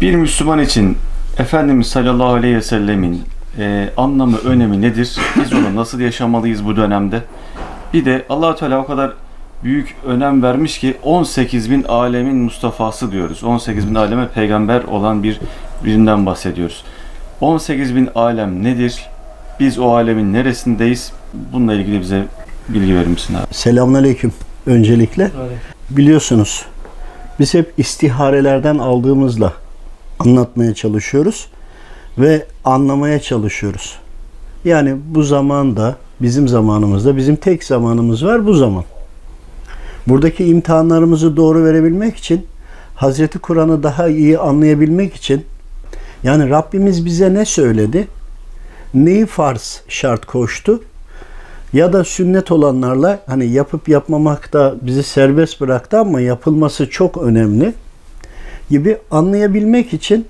Bir Müslüman için Efendimiz sallallahu aleyhi ve sellemin e, anlamı, önemi nedir? Biz onu nasıl yaşamalıyız bu dönemde? Bir de allah Teala o kadar büyük önem vermiş ki 18 bin alemin Mustafa'sı diyoruz. 18 bin aleme peygamber olan bir birinden bahsediyoruz. 18 bin alem nedir? Biz o alemin neresindeyiz? Bununla ilgili bize bilgi verir misin abi? Selamünaleyküm öncelikle. Biliyorsunuz biz hep istiharelerden aldığımızla anlatmaya çalışıyoruz ve anlamaya çalışıyoruz. Yani bu zamanda bizim zamanımızda bizim tek zamanımız var bu zaman. Buradaki imtihanlarımızı doğru verebilmek için Hazreti Kur'an'ı daha iyi anlayabilmek için yani Rabbimiz bize ne söyledi? Neyi farz şart koştu? Ya da sünnet olanlarla hani yapıp yapmamak da bizi serbest bıraktı ama yapılması çok önemli gibi anlayabilmek için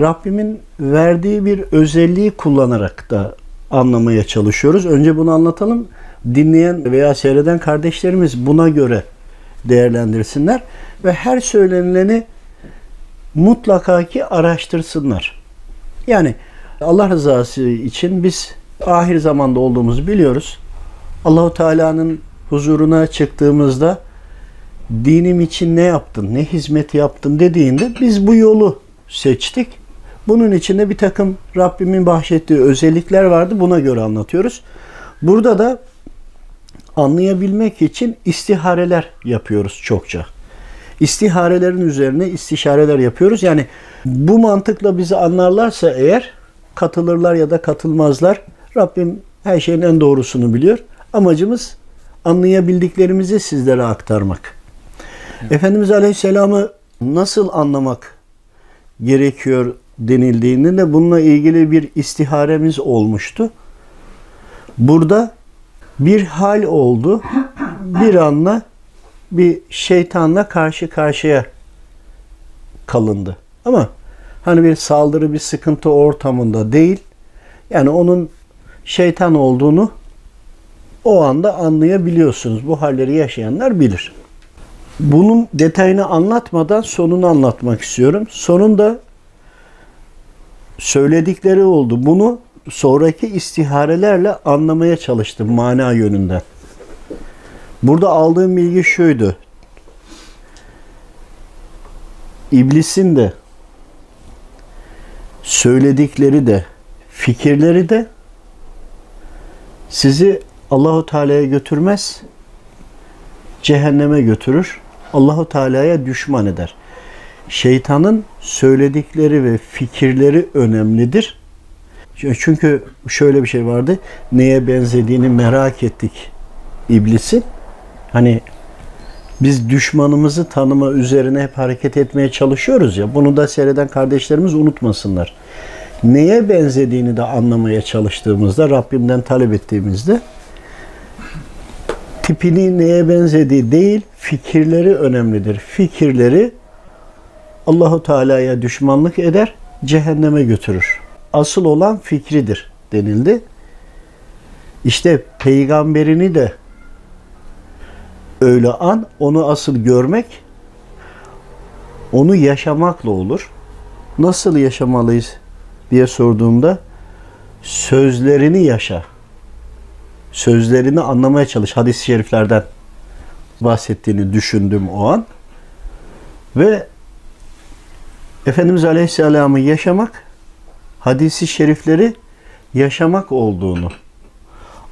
Rabbimin verdiği bir özelliği kullanarak da anlamaya çalışıyoruz. Önce bunu anlatalım. Dinleyen veya seyreden kardeşlerimiz buna göre değerlendirsinler ve her söylenileni mutlaka ki araştırsınlar. Yani Allah rızası için biz ahir zamanda olduğumuzu biliyoruz. Allahu Teala'nın huzuruna çıktığımızda dinim için ne yaptın, ne hizmet yaptın dediğinde biz bu yolu seçtik. Bunun içinde bir takım Rabbimin bahşettiği özellikler vardı. Buna göre anlatıyoruz. Burada da anlayabilmek için istihareler yapıyoruz çokça. İstiharelerin üzerine istişareler yapıyoruz. Yani bu mantıkla bizi anlarlarsa eğer katılırlar ya da katılmazlar. Rabbim her şeyin en doğrusunu biliyor. Amacımız anlayabildiklerimizi sizlere aktarmak. Efendimiz Aleyhisselam'ı nasıl anlamak gerekiyor denildiğinde de bununla ilgili bir istiharemiz olmuştu. Burada bir hal oldu. Bir anla bir şeytanla karşı karşıya kalındı. Ama hani bir saldırı, bir sıkıntı ortamında değil. Yani onun şeytan olduğunu o anda anlayabiliyorsunuz. Bu halleri yaşayanlar bilir. Bunun detayını anlatmadan sonunu anlatmak istiyorum. Sonunda söyledikleri oldu. Bunu sonraki istiharelerle anlamaya çalıştım mana yönünden. Burada aldığım bilgi şuydu. İblisin de söyledikleri de fikirleri de sizi Allahu Teala'ya götürmez, cehenneme götürür. Allahu Teala'ya düşman eder. Şeytanın söyledikleri ve fikirleri önemlidir. Çünkü şöyle bir şey vardı. Neye benzediğini merak ettik iblisin. Hani biz düşmanımızı tanıma üzerine hep hareket etmeye çalışıyoruz ya. Bunu da seyreden kardeşlerimiz unutmasınlar. Neye benzediğini de anlamaya çalıştığımızda, Rabbimden talep ettiğimizde tipini neye benzediği değil, fikirleri önemlidir. Fikirleri Allahu Teala'ya düşmanlık eder, cehenneme götürür. Asıl olan fikridir denildi. İşte peygamberini de öyle an, onu asıl görmek, onu yaşamakla olur. Nasıl yaşamalıyız diye sorduğumda sözlerini yaşa. Sözlerini anlamaya çalış. Hadis-i şeriflerden bahsettiğini düşündüm o an. Ve Efendimiz Aleyhisselam'ı yaşamak, hadisi şerifleri yaşamak olduğunu,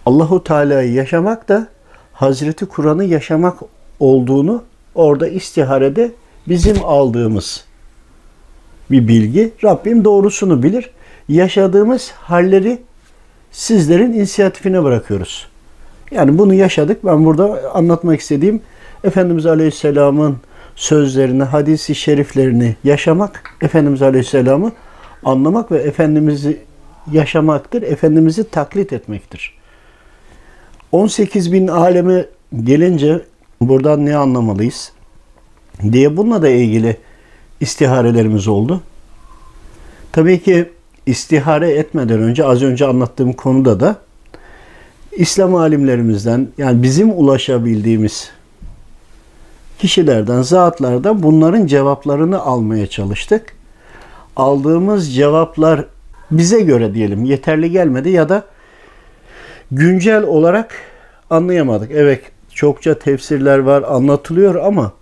Allahu Teala'yı yaşamak da Hazreti Kur'an'ı yaşamak olduğunu orada istiharede bizim aldığımız bir bilgi. Rabbim doğrusunu bilir. Yaşadığımız halleri sizlerin inisiyatifine bırakıyoruz. Yani bunu yaşadık. Ben burada anlatmak istediğim Efendimiz Aleyhisselam'ın sözlerini, hadisi şeriflerini yaşamak, Efendimiz Aleyhisselam'ı anlamak ve Efendimiz'i yaşamaktır. Efendimiz'i taklit etmektir. 18 bin aleme gelince buradan ne anlamalıyız diye bununla da ilgili istiharelerimiz oldu. Tabii ki istihare etmeden önce az önce anlattığım konuda da İslam alimlerimizden yani bizim ulaşabildiğimiz kişilerden, zatlardan bunların cevaplarını almaya çalıştık. Aldığımız cevaplar bize göre diyelim yeterli gelmedi ya da güncel olarak anlayamadık. Evet çokça tefsirler var anlatılıyor ama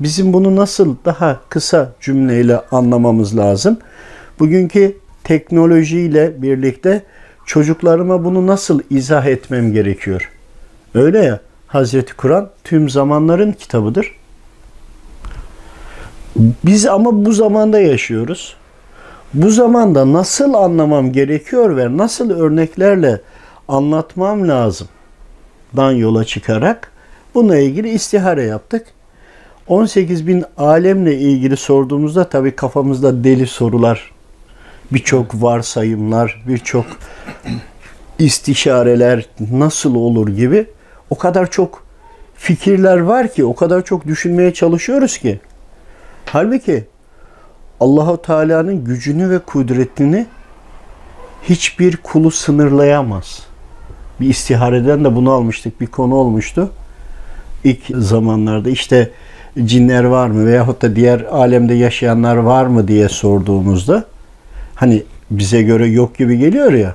bizim bunu nasıl daha kısa cümleyle anlamamız lazım. Bugünkü teknolojiyle birlikte çocuklarıma bunu nasıl izah etmem gerekiyor? Öyle ya Hazreti Kur'an tüm zamanların kitabıdır. Biz ama bu zamanda yaşıyoruz. Bu zamanda nasıl anlamam gerekiyor ve nasıl örneklerle anlatmam lazım dan yola çıkarak bununla ilgili istihare yaptık. 18 bin alemle ilgili sorduğumuzda tabii kafamızda deli sorular, birçok varsayımlar, birçok istişareler nasıl olur gibi o kadar çok fikirler var ki, o kadar çok düşünmeye çalışıyoruz ki. Halbuki Allahu Teala'nın gücünü ve kudretini hiçbir kulu sınırlayamaz. Bir istihareden de bunu almıştık. Bir konu olmuştu. İlk zamanlarda işte cinler var mı veyahut da diğer alemde yaşayanlar var mı diye sorduğumuzda hani bize göre yok gibi geliyor ya.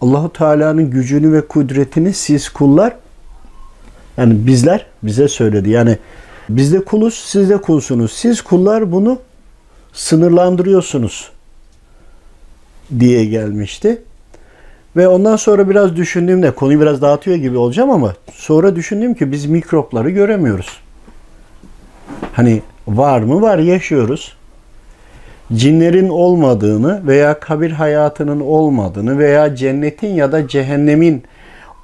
Allahu Teala'nın gücünü ve kudretini siz kullar yani bizler bize söyledi. Yani biz de kuluz, siz de kulsunuz. Siz kullar bunu sınırlandırıyorsunuz diye gelmişti. Ve ondan sonra biraz düşündüğümde konuyu biraz dağıtıyor gibi olacağım ama sonra düşündüm ki biz mikropları göremiyoruz. Hani var mı var yaşıyoruz. Cinlerin olmadığını veya kabir hayatının olmadığını veya cennetin ya da cehennemin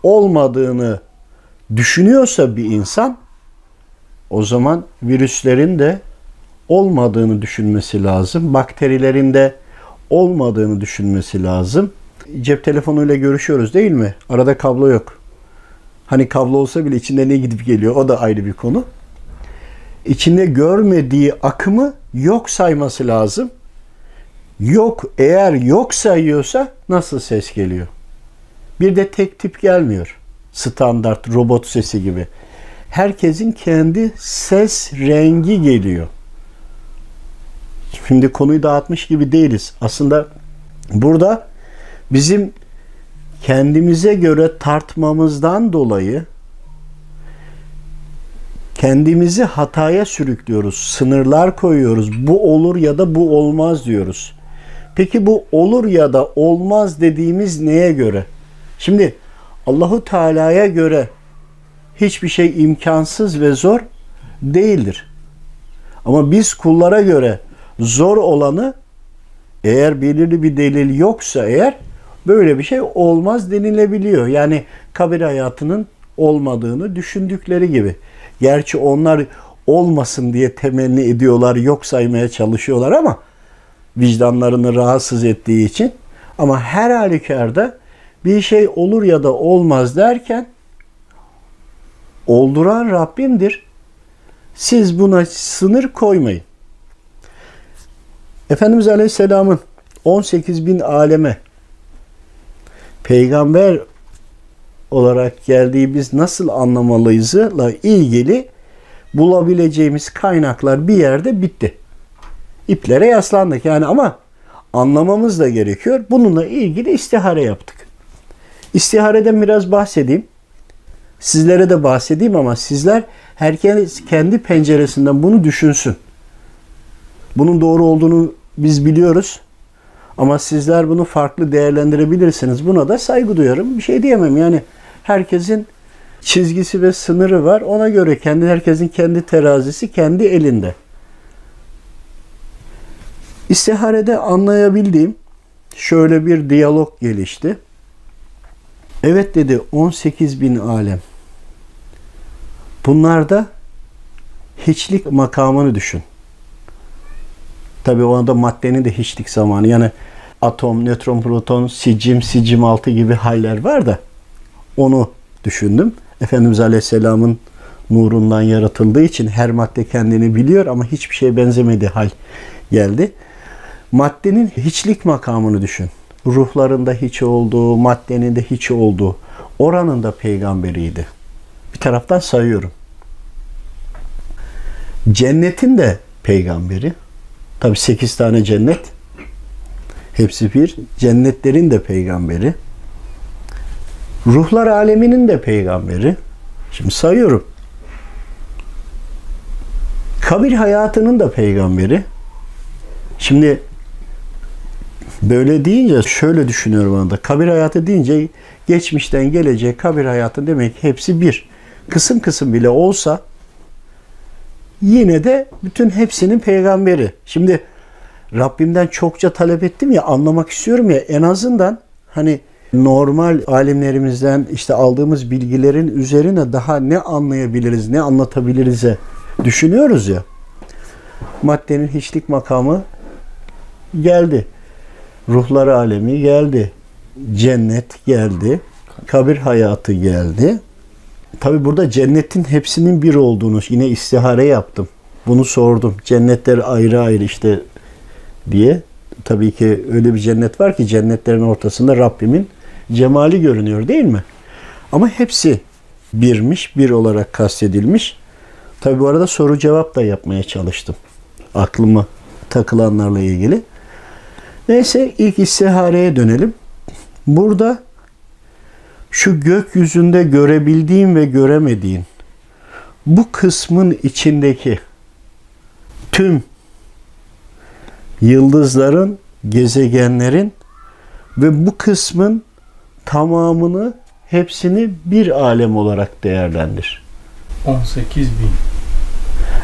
olmadığını düşünüyorsa bir insan o zaman virüslerin de olmadığını düşünmesi lazım. Bakterilerin de olmadığını düşünmesi lazım. Cep telefonuyla görüşüyoruz değil mi? Arada kablo yok. Hani kablo olsa bile içinde ne gidip geliyor o da ayrı bir konu. İçinde görmediği akımı yok sayması lazım. Yok eğer yok sayıyorsa nasıl ses geliyor? Bir de tek tip gelmiyor. Standart robot sesi gibi. Herkesin kendi ses rengi geliyor. Şimdi konuyu dağıtmış gibi değiliz. Aslında burada bizim kendimize göre tartmamızdan dolayı kendimizi hataya sürüklüyoruz. Sınırlar koyuyoruz. Bu olur ya da bu olmaz diyoruz. Peki bu olur ya da olmaz dediğimiz neye göre? Şimdi Allahu Teala'ya göre hiçbir şey imkansız ve zor değildir. Ama biz kullara göre zor olanı eğer belirli bir delil yoksa eğer böyle bir şey olmaz denilebiliyor. Yani kabir hayatının olmadığını düşündükleri gibi. Gerçi onlar olmasın diye temenni ediyorlar, yok saymaya çalışıyorlar ama vicdanlarını rahatsız ettiği için ama her halükarda bir şey olur ya da olmaz derken olduran Rabbimdir. Siz buna sınır koymayın. Efendimiz Aleyhisselam'ın 18 bin aleme peygamber olarak geldiği biz nasıl anlamalıyızla ilgili bulabileceğimiz kaynaklar bir yerde bitti. İplere yaslandık yani ama anlamamız da gerekiyor. Bununla ilgili istihare yaptık. İstihareden biraz bahsedeyim. Sizlere de bahsedeyim ama sizler herkes kendi penceresinden bunu düşünsün. Bunun doğru olduğunu biz biliyoruz. Ama sizler bunu farklı değerlendirebilirsiniz. Buna da saygı duyarım. Bir şey diyemem. Yani herkesin çizgisi ve sınırı var. Ona göre kendi herkesin kendi terazisi kendi elinde. İstiharede anlayabildiğim şöyle bir diyalog gelişti. Evet dedi 18 bin alem. Bunlarda hiçlik makamını düşün. Tabi o anda maddenin de hiçlik zamanı. Yani atom, nötron, proton, sicim, sicim altı gibi haller var da onu düşündüm. Efendimiz Aleyhisselam'ın nurundan yaratıldığı için her madde kendini biliyor ama hiçbir şeye benzemediği hal geldi. Maddenin hiçlik makamını düşün. Ruhlarında hiç olduğu, maddenin de hiç olduğu. Oranın da peygamberiydi. Bir taraftan sayıyorum. Cennetin de peygamberi. Tabi 8 tane cennet. Hepsi bir. Cennetlerin de peygamberi. Ruhlar aleminin de peygamberi. Şimdi sayıyorum. Kabir hayatının da peygamberi. Şimdi böyle deyince şöyle düşünüyorum anda. Kabir hayatı deyince geçmişten gelecek kabir hayatı demek hepsi bir. Kısım kısım bile olsa yine de bütün hepsinin peygamberi. Şimdi Rabbimden çokça talep ettim ya anlamak istiyorum ya en azından hani normal alimlerimizden işte aldığımız bilgilerin üzerine daha ne anlayabiliriz, ne anlatabiliriz'e düşünüyoruz ya. Maddenin hiçlik makamı geldi. Ruhlar alemi geldi. Cennet geldi. Kabir hayatı geldi. Tabi burada cennetin hepsinin bir olduğunu yine istihare yaptım. Bunu sordum. Cennetler ayrı ayrı işte diye. Tabii ki öyle bir cennet var ki cennetlerin ortasında Rabbimin cemali görünüyor değil mi? Ama hepsi birmiş, bir olarak kastedilmiş. Tabi bu arada soru cevap da yapmaya çalıştım. Aklıma takılanlarla ilgili. Neyse ilk istihareye dönelim. Burada şu gökyüzünde görebildiğin ve göremediğin bu kısmın içindeki tüm yıldızların, gezegenlerin ve bu kısmın tamamını hepsini bir alem olarak değerlendir. 18 bin.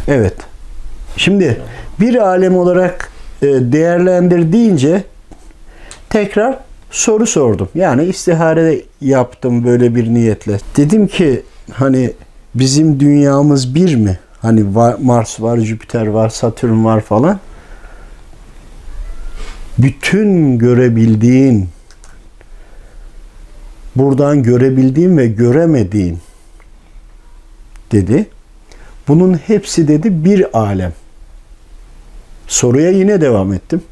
Evet. Şimdi bir alem olarak e, değerlendir deyince tekrar soru sordum. Yani istihare yaptım böyle bir niyetle. Dedim ki hani bizim dünyamız bir mi? Hani var, Mars var, Jüpiter var, Satürn var falan. Bütün görebildiğin, buradan görebildiğin ve göremediğin dedi. Bunun hepsi dedi bir alem. Soruya yine devam ettim.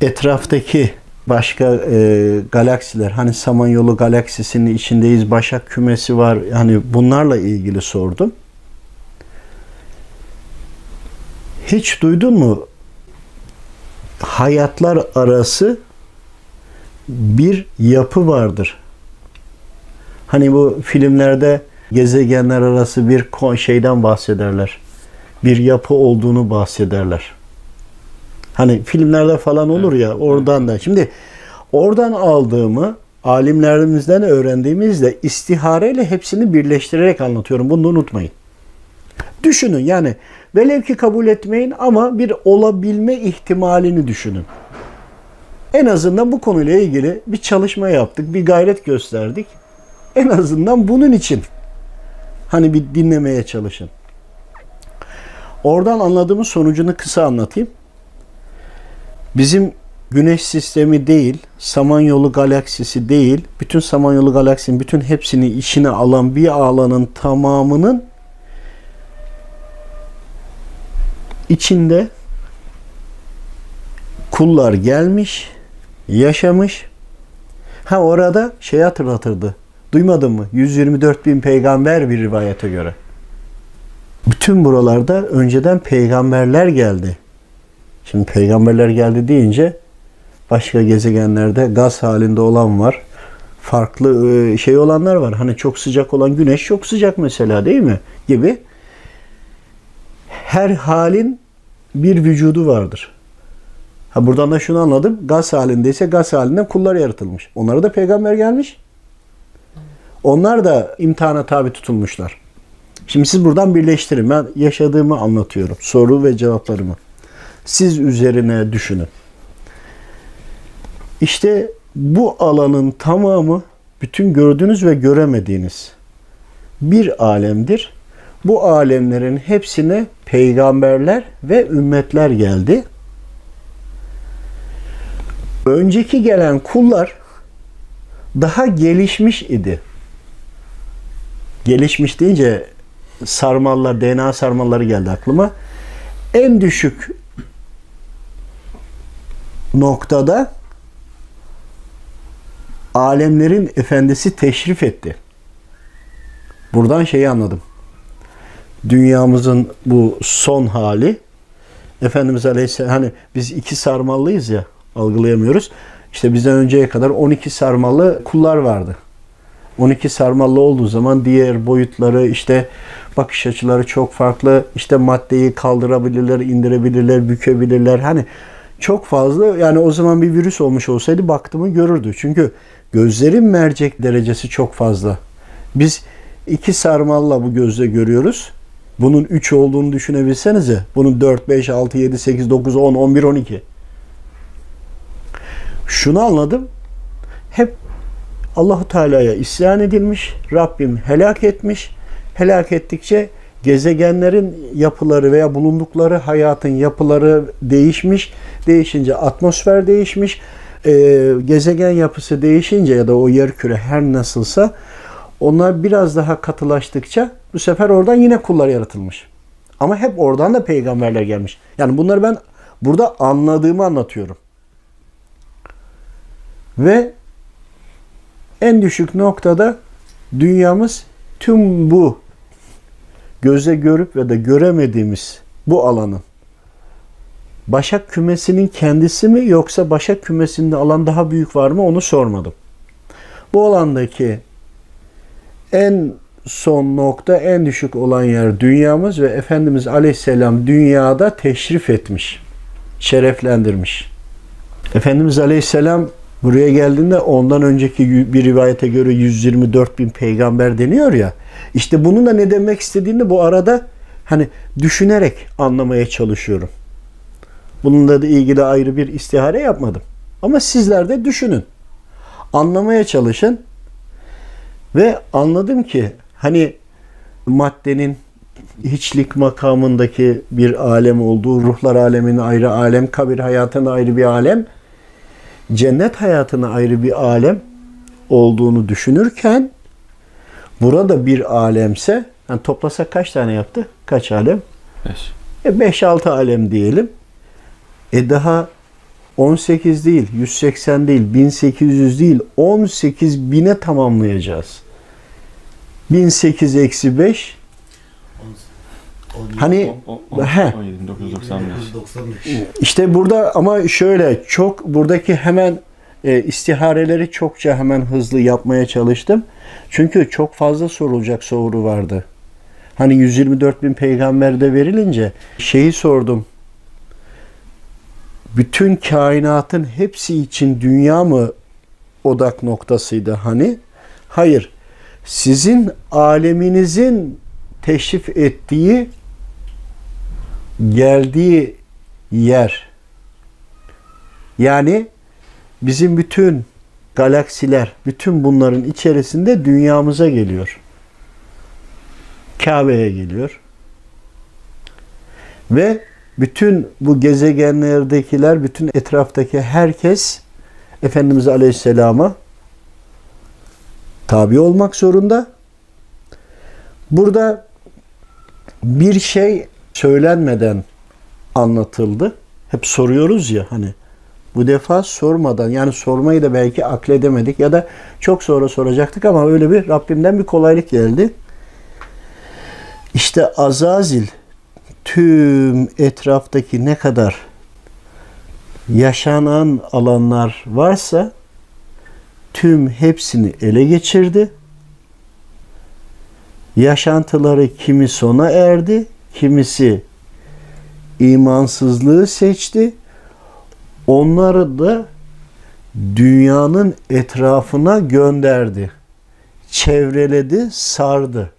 Etraftaki başka e, galaksiler hani Samanyolu galaksisinin içindeyiz. Başak kümesi var. Hani bunlarla ilgili sordum. Hiç duydun mu? Hayatlar arası bir yapı vardır. Hani bu filmlerde gezegenler arası bir şeyden bahsederler. Bir yapı olduğunu bahsederler. Hani filmlerde falan olur ya oradan da. Şimdi oradan aldığımı alimlerimizden öğrendiğimizde istihareyle hepsini birleştirerek anlatıyorum. Bunu unutmayın. Düşünün yani velev ki kabul etmeyin ama bir olabilme ihtimalini düşünün. En azından bu konuyla ilgili bir çalışma yaptık, bir gayret gösterdik. En azından bunun için hani bir dinlemeye çalışın. Oradan anladığımız sonucunu kısa anlatayım. Bizim Güneş sistemi değil, Samanyolu galaksisi değil, bütün Samanyolu galaksinin bütün hepsini içine alan bir alanın tamamının içinde kullar gelmiş, yaşamış. Ha orada şey hatırlatırdı. Duymadın mı? 124 bin peygamber bir rivayete göre. Bütün buralarda önceden peygamberler geldi. Şimdi peygamberler geldi deyince başka gezegenlerde gaz halinde olan var. Farklı e, şey olanlar var. Hani çok sıcak olan güneş çok sıcak mesela değil mi? Gibi. Her halin bir vücudu vardır. Ha buradan da şunu anladım. Gaz halindeyse gaz halinden kullar yaratılmış. Onlara da peygamber gelmiş. Onlar da imtihana tabi tutulmuşlar. Şimdi siz buradan birleştirin. Ben yaşadığımı anlatıyorum. Soru ve cevaplarımı. Siz üzerine düşünün. İşte bu alanın tamamı bütün gördüğünüz ve göremediğiniz bir alemdir. Bu alemlerin hepsine peygamberler ve ümmetler geldi. Önceki gelen kullar daha gelişmiş idi. Gelişmiş deyince sarmallar, DNA sarmalları geldi aklıma. En düşük noktada alemlerin efendisi teşrif etti. Buradan şeyi anladım. dünyamızın bu son hali Efendimiz Aleyhisselam hani biz iki sarmallıyız ya algılayamıyoruz. İşte bizden önceye kadar 12 sarmallı kullar vardı. 12 sarmallı olduğu zaman diğer boyutları işte bakış açıları çok farklı. İşte maddeyi kaldırabilirler, indirebilirler, bükebilirler. Hani çok fazla yani o zaman bir virüs olmuş olsaydı baktığımı görürdü. Çünkü gözlerin mercek derecesi çok fazla. Biz iki sarmalla bu gözle görüyoruz. Bunun 3 olduğunu düşünebilsenize. Bunun 4, 5, 6, 7, 8, 9, 10, 11, 12. Şunu anladım. Allahu Teala'ya isyan edilmiş. Rabbim helak etmiş. Helak ettikçe gezegenlerin yapıları veya bulundukları hayatın yapıları değişmiş. Değişince atmosfer değişmiş. Ee, gezegen yapısı değişince ya da o yer küre her nasılsa onlar biraz daha katılaştıkça bu sefer oradan yine kullar yaratılmış. Ama hep oradan da peygamberler gelmiş. Yani bunları ben burada anladığımı anlatıyorum. Ve en düşük noktada dünyamız tüm bu göze görüp ve de göremediğimiz bu alanın Başak kümesinin kendisi mi yoksa Başak kümesinde alan daha büyük var mı onu sormadım. Bu alandaki en son nokta en düşük olan yer dünyamız ve Efendimiz Aleyhisselam dünyada teşrif etmiş, şereflendirmiş. Efendimiz Aleyhisselam buraya geldiğinde ondan önceki bir rivayete göre 124 bin peygamber deniyor ya. İşte bunun da ne demek istediğini bu arada hani düşünerek anlamaya çalışıyorum. Bununla da ilgili ayrı bir istihare yapmadım. Ama sizler de düşünün. Anlamaya çalışın. Ve anladım ki hani maddenin hiçlik makamındaki bir alem olduğu, ruhlar aleminin ayrı alem, kabir hayatının ayrı bir alem, cennet hayatına ayrı bir alem olduğunu düşünürken burada bir alemse yani toplasak kaç tane yaptı? Kaç alem? 5. E 5-6 alem diyelim. E daha 18 değil, 180 değil, 1800 değil, 18 bine tamamlayacağız. 1008 eksi 5 Hani he, 17, 995. 95. işte burada ama şöyle çok buradaki hemen e, istihareleri çokça hemen hızlı yapmaya çalıştım. Çünkü çok fazla sorulacak soru vardı. Hani 124 bin peygamberde verilince şeyi sordum. Bütün kainatın hepsi için dünya mı odak noktasıydı hani? Hayır. Sizin aleminizin teşrif ettiği geldiği yer. Yani bizim bütün galaksiler, bütün bunların içerisinde dünyamıza geliyor. Kabe'ye geliyor. Ve bütün bu gezegenlerdekiler, bütün etraftaki herkes Efendimiz Aleyhisselam'a tabi olmak zorunda. Burada bir şey söylenmeden anlatıldı. Hep soruyoruz ya hani bu defa sormadan yani sormayı da belki akledemedik ya da çok sonra soracaktık ama öyle bir Rabbimden bir kolaylık geldi. İşte Azazil tüm etraftaki ne kadar yaşanan alanlar varsa tüm hepsini ele geçirdi. Yaşantıları kimi sona erdi, kimisi imansızlığı seçti. Onları da dünyanın etrafına gönderdi. Çevreledi, sardı.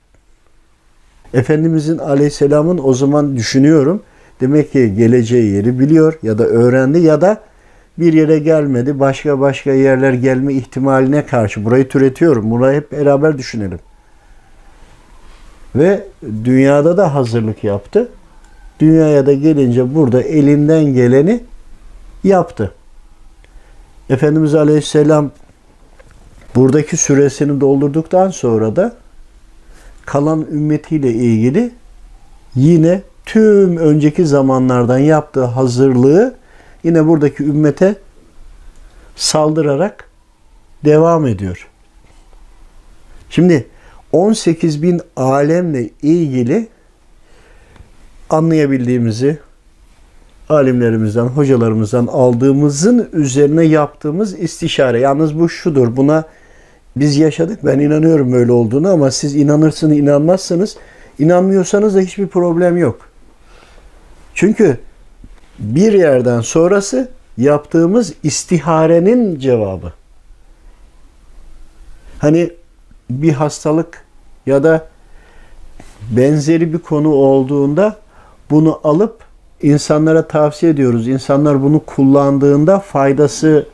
Efendimizin aleyhisselamın o zaman düşünüyorum. Demek ki geleceği yeri biliyor ya da öğrendi ya da bir yere gelmedi. Başka başka yerler gelme ihtimaline karşı burayı türetiyorum. Burayı hep beraber düşünelim. Ve dünyada da hazırlık yaptı. Dünyaya da gelince burada elinden geleni yaptı. Efendimiz Aleyhisselam buradaki süresini doldurduktan sonra da kalan ümmetiyle ilgili yine tüm önceki zamanlardan yaptığı hazırlığı yine buradaki ümmete saldırarak devam ediyor. Şimdi 18 bin alemle ilgili anlayabildiğimizi alimlerimizden, hocalarımızdan aldığımızın üzerine yaptığımız istişare. Yalnız bu şudur. Buna biz yaşadık. Ben inanıyorum böyle olduğunu ama siz inanırsınız, inanmazsınız. İnanmıyorsanız da hiçbir problem yok. Çünkü bir yerden sonrası yaptığımız istiharenin cevabı. Hani bir hastalık ya da benzeri bir konu olduğunda bunu alıp insanlara tavsiye ediyoruz. İnsanlar bunu kullandığında faydası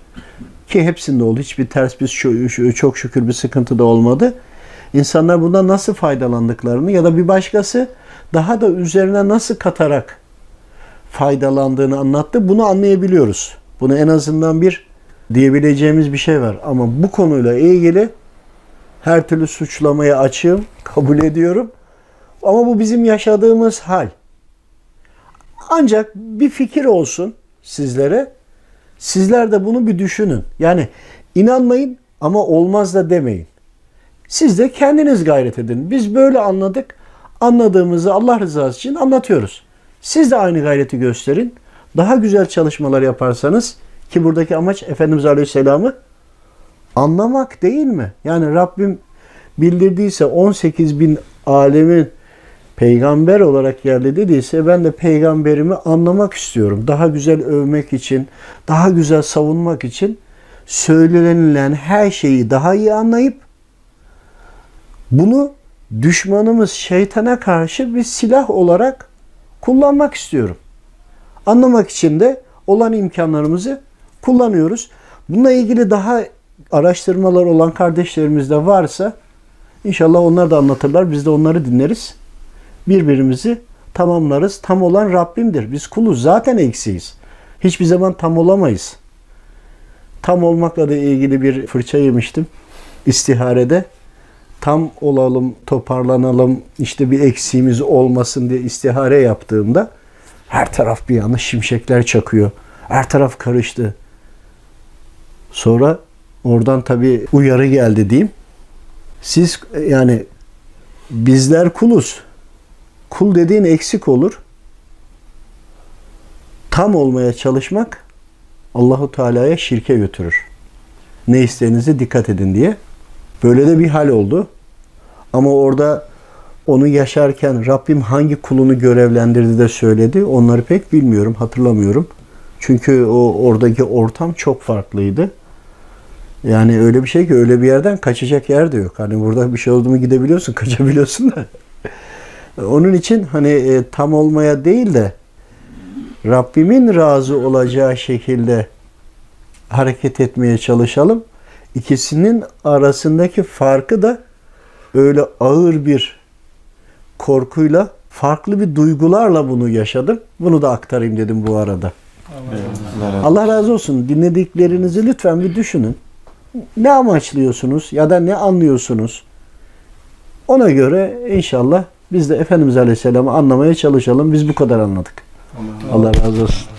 ki hepsinde oldu. Hiçbir ters bir çok şükür bir sıkıntı da olmadı. İnsanlar bundan nasıl faydalandıklarını ya da bir başkası daha da üzerine nasıl katarak faydalandığını anlattı. Bunu anlayabiliyoruz. Bunu en azından bir diyebileceğimiz bir şey var. Ama bu konuyla ilgili her türlü suçlamaya açığım, kabul ediyorum. Ama bu bizim yaşadığımız hal. Ancak bir fikir olsun sizlere. Sizler de bunu bir düşünün. Yani inanmayın ama olmaz da demeyin. Siz de kendiniz gayret edin. Biz böyle anladık. Anladığımızı Allah rızası için anlatıyoruz. Siz de aynı gayreti gösterin. Daha güzel çalışmalar yaparsanız ki buradaki amaç Efendimiz Aleyhisselam'ı anlamak değil mi? Yani Rabbim bildirdiyse 18 bin alemin peygamber olarak yerli dediyse ben de peygamberimi anlamak istiyorum. Daha güzel övmek için, daha güzel savunmak için söylenilen her şeyi daha iyi anlayıp bunu düşmanımız şeytana karşı bir silah olarak kullanmak istiyorum. Anlamak için de olan imkanlarımızı kullanıyoruz. Bununla ilgili daha araştırmalar olan kardeşlerimiz de varsa inşallah onlar da anlatırlar. Biz de onları dinleriz. Birbirimizi tamamlarız. Tam olan Rabbimdir. Biz kuluz. Zaten eksiyiz. Hiçbir zaman tam olamayız. Tam olmakla da ilgili bir fırça yemiştim. İstiharede tam olalım, toparlanalım, işte bir eksiğimiz olmasın diye istihare yaptığımda her taraf bir yana şimşekler çakıyor. Her taraf karıştı. Sonra oradan tabii uyarı geldi diyeyim. Siz yani bizler kuluz. Kul dediğin eksik olur. Tam olmaya çalışmak Allahu Teala'ya şirke götürür. Ne isteğinize dikkat edin diye. Böyle de bir hal oldu. Ama orada onu yaşarken Rabbim hangi kulunu görevlendirdi de söyledi. Onları pek bilmiyorum, hatırlamıyorum. Çünkü o oradaki ortam çok farklıydı. Yani öyle bir şey ki öyle bir yerden kaçacak yer de yok. Hani burada bir şey oldu mu gidebiliyorsun, kaçabiliyorsun da. Onun için hani e, tam olmaya değil de Rabbimin razı olacağı şekilde hareket etmeye çalışalım. İkisinin arasındaki farkı da öyle ağır bir korkuyla, farklı bir duygularla bunu yaşadım. Bunu da aktarayım dedim bu arada. Allah razı olsun. Allah razı olsun. Dinlediklerinizi lütfen bir düşünün. Ne amaçlıyorsunuz ya da ne anlıyorsunuz? Ona göre inşallah biz de Efendimiz Aleyhisselam'ı anlamaya çalışalım. Biz bu kadar anladık. Allah razı olsun.